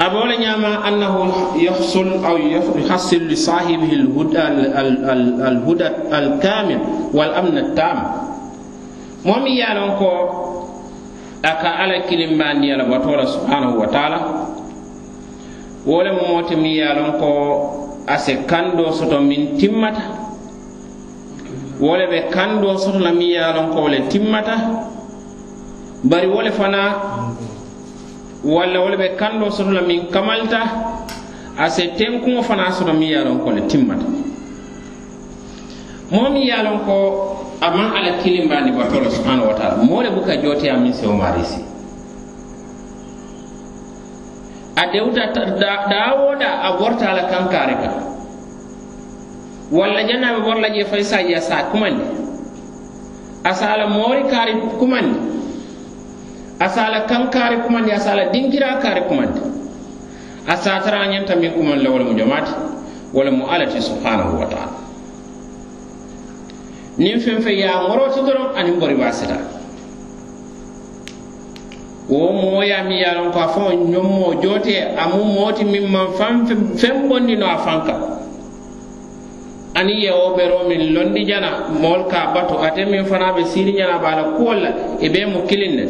أبولا نعم أنه يحصل أو يحصل لصاحبه الهدى الهدى الكامل والأمن التام. مؤمن يالونكو أكا على كلمة يالا بطولة سبحانه وتعالى. wole mooti mi yalon ko ase kando soto min timmata wole ɓe kando soto la mi yalon ko wole timmata bari wole fana walla wole ɓe kalloo soto la min kamalta a se tenkuŋo fana soto miŋ ye ko le timmata. Moo miŋ ye ko a maŋ alla kilimbaandi bato subhanahu wa taala moo le buka jooteya min sewo maarisi a dewta daa a borta la kankaari ka. Walla jannaa borla bor jee fay saji a saa kumandi. A saa la moori kaari kumandi. a sala kankare kumandi a sala dinkira kare kumandi. A satara ñanta min kumaŋ la wo le mu jomaati wo le subhanahu wa taala nin fen fe ya a doron anin bori aniŋ wo moo mi a miŋ ko a fo ñommo jootee amu mooti min man fan fen faŋ bondi no a fanka. Ani yewo ɓero min londi jana mool ka a batu ate min fana ɓe siri ñana bala la kuwol la e i bee mu kiliŋ ne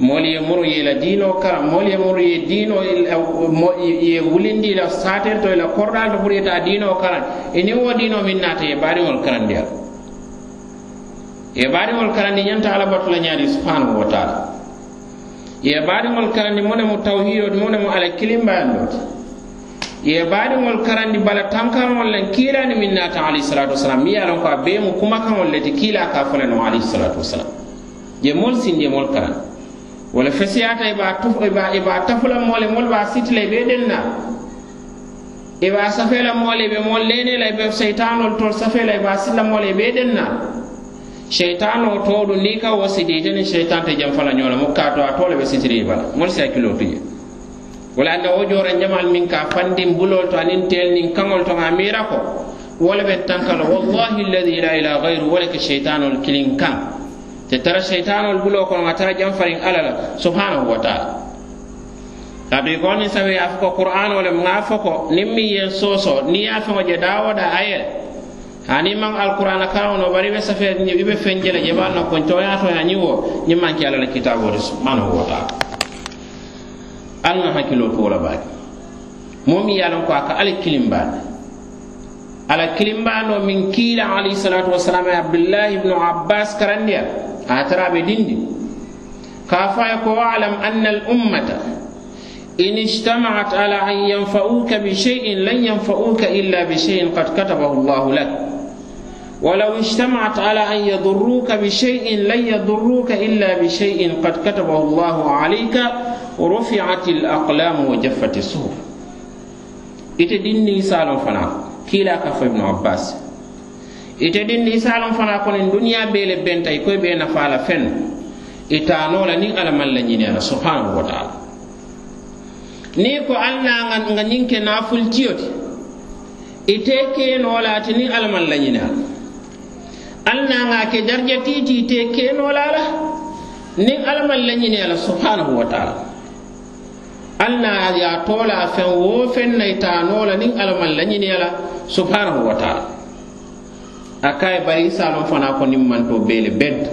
moolu ye muru ye i la diinoo kara moolu ye muru ye diinoo ye wulindi la la saatento i la kordaanto pour yeta a diinoo karan. E I niŋ wo diinoo miŋ naata ye baariŋolu karandi a ye baariŋolu karandi ñanta ala batu la ñaadi subhanahu wa taala. Ye baariŋolu karandi mu ne mu tawhidoo ti mu ne mu ala kilimbayando ti ye baadiŋol karandi bala tankaŋol len kiilani min naata alayhisalatu wasalam miŋ ye a loŋ ko a bee mu kumakaŋol le ti kiila ka fo le noo alayhisalatu wasalam je moolu ye moolu karandi wala fesiyata iba tuf iba iba tafula mole mol ba sitila ibe denna iba safela mole be mol lene la ibe shaytanol tol safela iba silla mole be denna cheitano toɗu ni ka wo siditeni cheitan te jam fala ñola mu kato a tole ɓe sitiri bala mol si hakkilo tuje wala anda wo jore jamal min ka fandin bulol to anin tel nin kaŋol to a mira ko wala ɓe tankalo wallahi alladi la ilaha gayru wala ke cheitanol kilin kan te tara seytanol buloo kono ŋa tara farin alla la subhanahu wa taala. Kaatu goni koni sabi ye a fo ko qur'ano le ŋa fo ko niŋ miŋ ye sooso niŋ ye a feŋo je daa wo a ye le bari be safee i be feŋ je le je to ya to ya a wo ñiŋ maŋ ke la subhanahu wa taala. Alna hakilo hakkiloo tuwo la baake moo miŋ ko aka ka kilim على كلمة من كيل علي عليه وسلم عبد الله بن عباس كرنيا أترى بديني كافا يكو أعلم أن الأمة إن اجتمعت على أن ينفعوك بشيء لن ينفعوك إلا بشيء قد كتبه الله لك ولو اجتمعت على أن يضروك بشيء لن يضروك إلا بشيء قد كتبه الله عليك ورفعت الأقلام وجفت الصحف إتديني سالم فنعم kiila ka fo ibnu abbas. Ite dindi isalon fana konin duniya bee le benta i koye bee nafa la feŋ itano la niŋ alla maŋ la ñinera subhanahu wa taala. Niŋ ko alla nga ñiŋ ke naafultiyo ti ite keenoo la ati niŋ alla maŋ alla nga ke darja titi ite keenoo la la niŋ ala maŋ la subhanahu wa taala. al ya tola fen toola feŋ wo feŋ na ita noo la niŋ ala subhanahu wa taala. A bari salon fana ko niŋ mantoo bee le bentu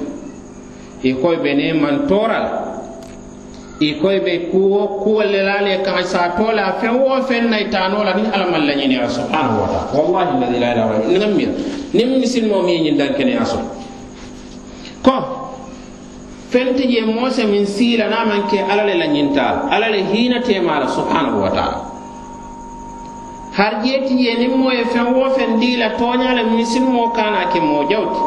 i koye be ne man toral e koy be kuwo kuwo le la le kaŋ sa tola fen wo fen nay ita noo la niŋ alla maŋ lañiniya subhanahu wa taala. Wallahi ladi la ilaha illa niŋ miŋ niŋ misilimoo miŋ ye ñiŋ dankeneya soto ko fente je mose min sila na man ke alale le nyinta. Alale le te mala subhanahu wa taala. Har jeeti je niŋ moye ye feŋ wo feŋ diila tooña le misilimo kana ke moo jawti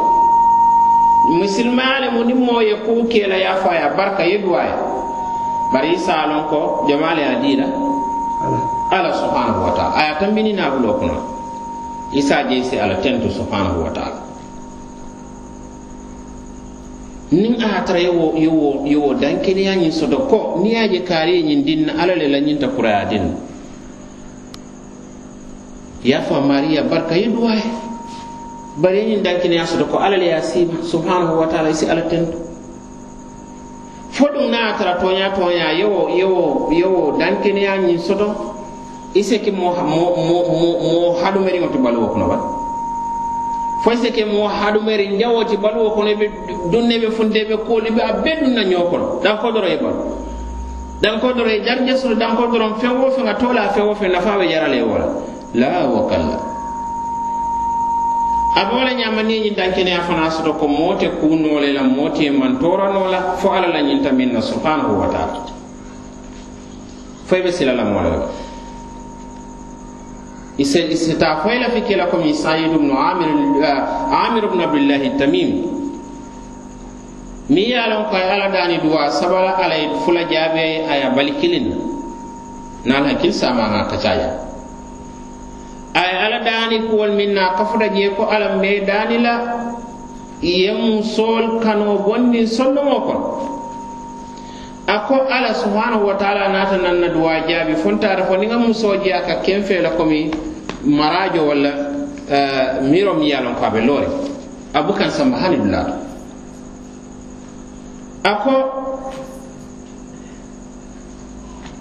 misilmaya le mu ni moo ye ke la yafa ya barka ye duwaya bari salon ko jama le ye a ala subhanahu wa taala. A ye tambini na bulo kuna. Isa je se ala tentu subhanahu wa taala. nin a tara yewo yewo yewo dankeniya nyin sodo ko ni ya je kare nyin ñiŋ diŋ le la nyin ta kuraya din ya fa maria barka ye duwa bare nyin ye ñiŋ dankeniya soto ko alla le ye a subhanahu wa taala i si alla tento fo ɗum na a tara toña toña yewo yewo yewo dankeniya ñiŋ soto i se ki mo mo moo moo hadumeriŋo to baluwo kono ba foy seke mo haɗumere jawoti baluwo kono ɓe dunneɓe funteɓe kooliɓe a be ɗum na ñokono danko doro e balu danko doro e jar jasuru danko doron feŋ wo feŋ a tola a feŋ wo feŋ nafa ɓe jarale wola la wa kalla aɓe wala ñamaniyeñin dankeneya fana soto ko moote kunole la moote mantorano la fo ala la ñinta min na subhanahu wa taala. Foy ɓe silala mola la isita foyla fi kela komi said ibn amir eh, amir ibn abdullah tamim mi ya lon ko ala dani duwa sabala ala fula jabe aya balikilin na la kil sama na kacaya ay ala dani kuwol min na kafuta je ko ala me dani la yemu sol kano bonni sonno mo kon. ako ala subhanahu wa taala naata nan na duwa jabi. Funta da niŋ ngam musoji aka a la komi marajo wala uh, miro mi yalon a loŋ ko a be loori a bukaŋ samba hani dulaato a ko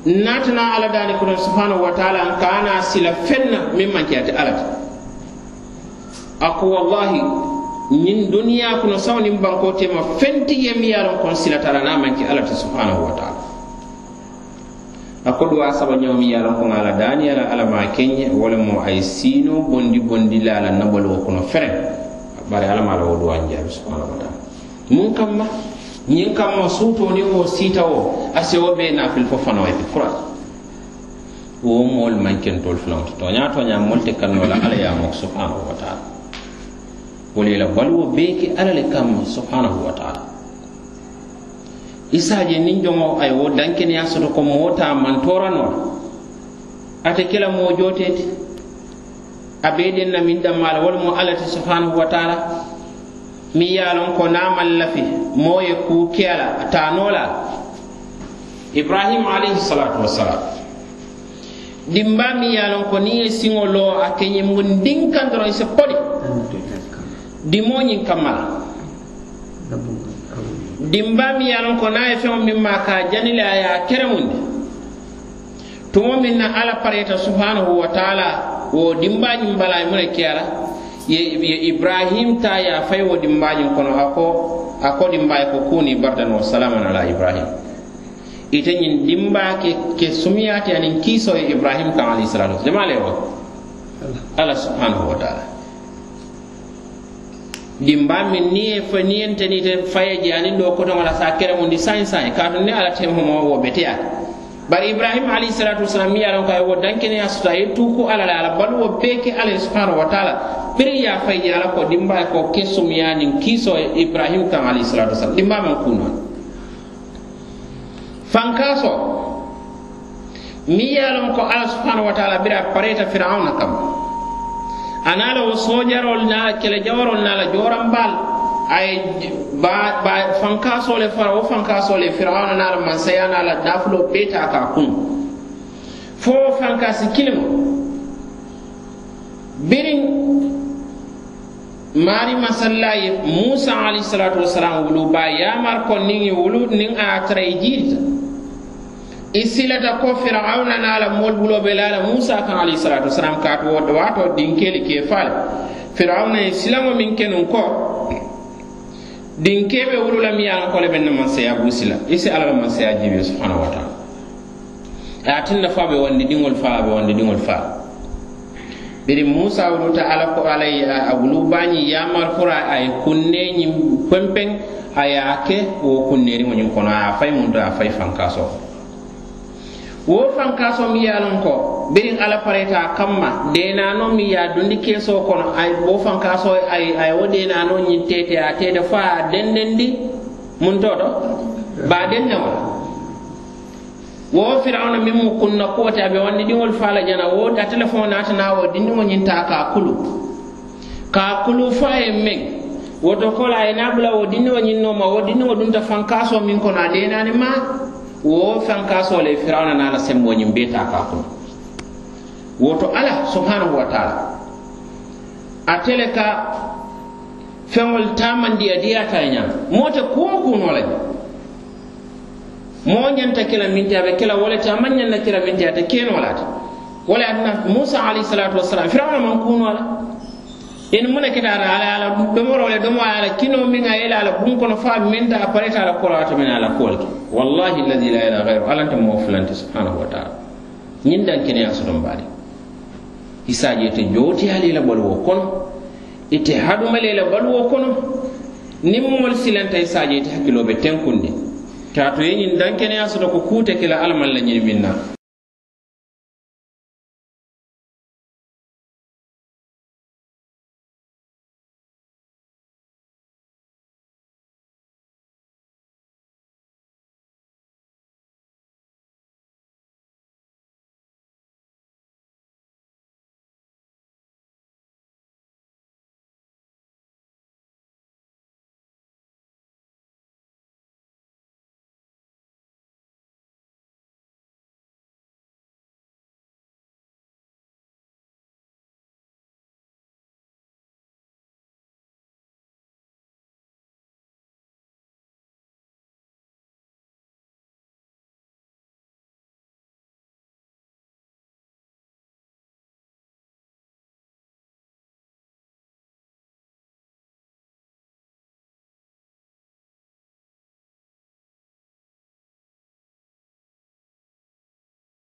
naatana ala daani kono subhanahu wa taala n ka a naa sila feŋ na miŋ ala ako wallahi ñin duniya kono sawnin banko tema fenti ye miŋ ye silatara na manki maŋ subhanahu wa taala. A kolu waa saba ñaŋo miŋ ye a loŋ kono a la daaniya la mo a ye bondi bondi la a la nabaluwo kono feren bare alla maŋ la wo ɗuwa jaabi subhanahu wa taala. Mun kamma ñiŋ kamma suutoo niŋ wo siita wo a sewo e wo bee naafili fo fanoo ye kura wo moolu maŋ kentoolu fulaŋo ti tooñaa tooñaa moolu te kannoo la alla ye a moko subhanahu wa taala. wala ila baluwo bee ke alla le kamma subhanahu wa taala. Isaje niŋ joŋo a ye wo dankeneya soto ko moo taa mantora noo ate ke la moo jootee ti a bee den na miŋ danmaa la walla mo alla ti subhanahu wa taala. Mi yalon ko niŋ a maŋ lafi moo ye kuu ke a ibrahima alayhi salatu wassalam dimba mi yalon ko ni e siŋo loo a keñe mun diŋ kaŋ se poli. dimo kammala dimbaami ya dimba ko niŋ a ye feŋo ka a jani le a tumo na ala pareta subhanahu wa taala wo dimbani bala ye mu ye ibrahim ta ya a wo dimbani kono ako ako dimbai ko kuni bardan wa salaman ala ibrahim. Ite nyin dimba ke ke sumiyati anin kiso ibrahim ta alayhi salatu wasalam jama le alla subhanahu wa taala dimba min ni fa ni enteni te faye jani do ko to wala sa kere mun di sain sain. Ka ne ala te mo wo beteya bari ibrahim alayhi salatu wasalam ya ron kay wo dankene ya suta ye ko ala ala bal wo beke ala subhanahu wa ta'ala. Biri ya fay ya ko dimba ko kesum ya nin kiso ibrahim kan alayhi salatu wasalam. Dimba man kuno fankaso mi ya yaron ko ala subhanahu wa ta'ala bira pareta fir'auna kam ana la wo soojarol na kele jawarol na la joranbal ay ba ba fankaso le fara wo fankaso le firawna na la mansaya na la dafulo beta ka kun. Fo fankasi kilimo. Birin mari masalla ye musa alayhi salatu wasalam wulu ba yamar kon nin wulu nin a tara i jiirita i silata ko firawna na la mol bulo be la musa kan alayhi salatu wasalam kaatu wo waato dinkeli ke fal firawna ye silamo min kenun ko din kebe wulula mi ye a kole be man mansaya busi la i si alla la mansaya subhanahu wa taala a ye tinna fa be wandi diŋolu fa be wandi diŋolu fa biri musa wuluta ala ko ala ye bani wulu bañi yamar fura a kunne ñiŋ pempen aya ke wo kunneri mo ñiŋ kono a fay mun to a fayi fanka wo fankaso mi yalon ko birin ala pareta kamma denano mi ya dundi keso kono ay wo fankaso ay ay wo denano nyin tete a tete fa dendendi mun toto ba baden ne wala wo firawna min mu kunna kote aɓe wanni dingol fala jana wo da a téléphone natana wo dindi dindiŋo ñinta ka kulu. Ka kulu fa e men woto kola e nabla wo dindi wo dindiŋo ma wo dindi wo dunta fankaso min kono a denani ma wo feŋ ka firawna naa la beta ka kono woto ala subhanahu wa taala a tele ka feŋolu tamandiya diyata ye ñaŋ moo te kuwo kuuno le moo ñanta kela miŋ aɓe a be kela wo le te a maŋ ñaŋ na kela miŋ ate kenolate wala atna wo musa alayhi salatu wassalam firawna man kuno la. in muna kita ala ala domorole domo ala kino min a ila ala bun kono fa minta ta pareta ala kola to min ala kol wallahi alladhi la ilaha ghayru ala ta mawfulanti subhanahu wa ta'ala. Nyin dan kene ya sodon bari. Hisaje te joti ala ila balwo kono. Ite haduma le ila bolwo kono. Nim mol silanta hisaje te hakilo be tenkunde. Tato yin dan kene ya sodo ko kute kila alman la nyin minna.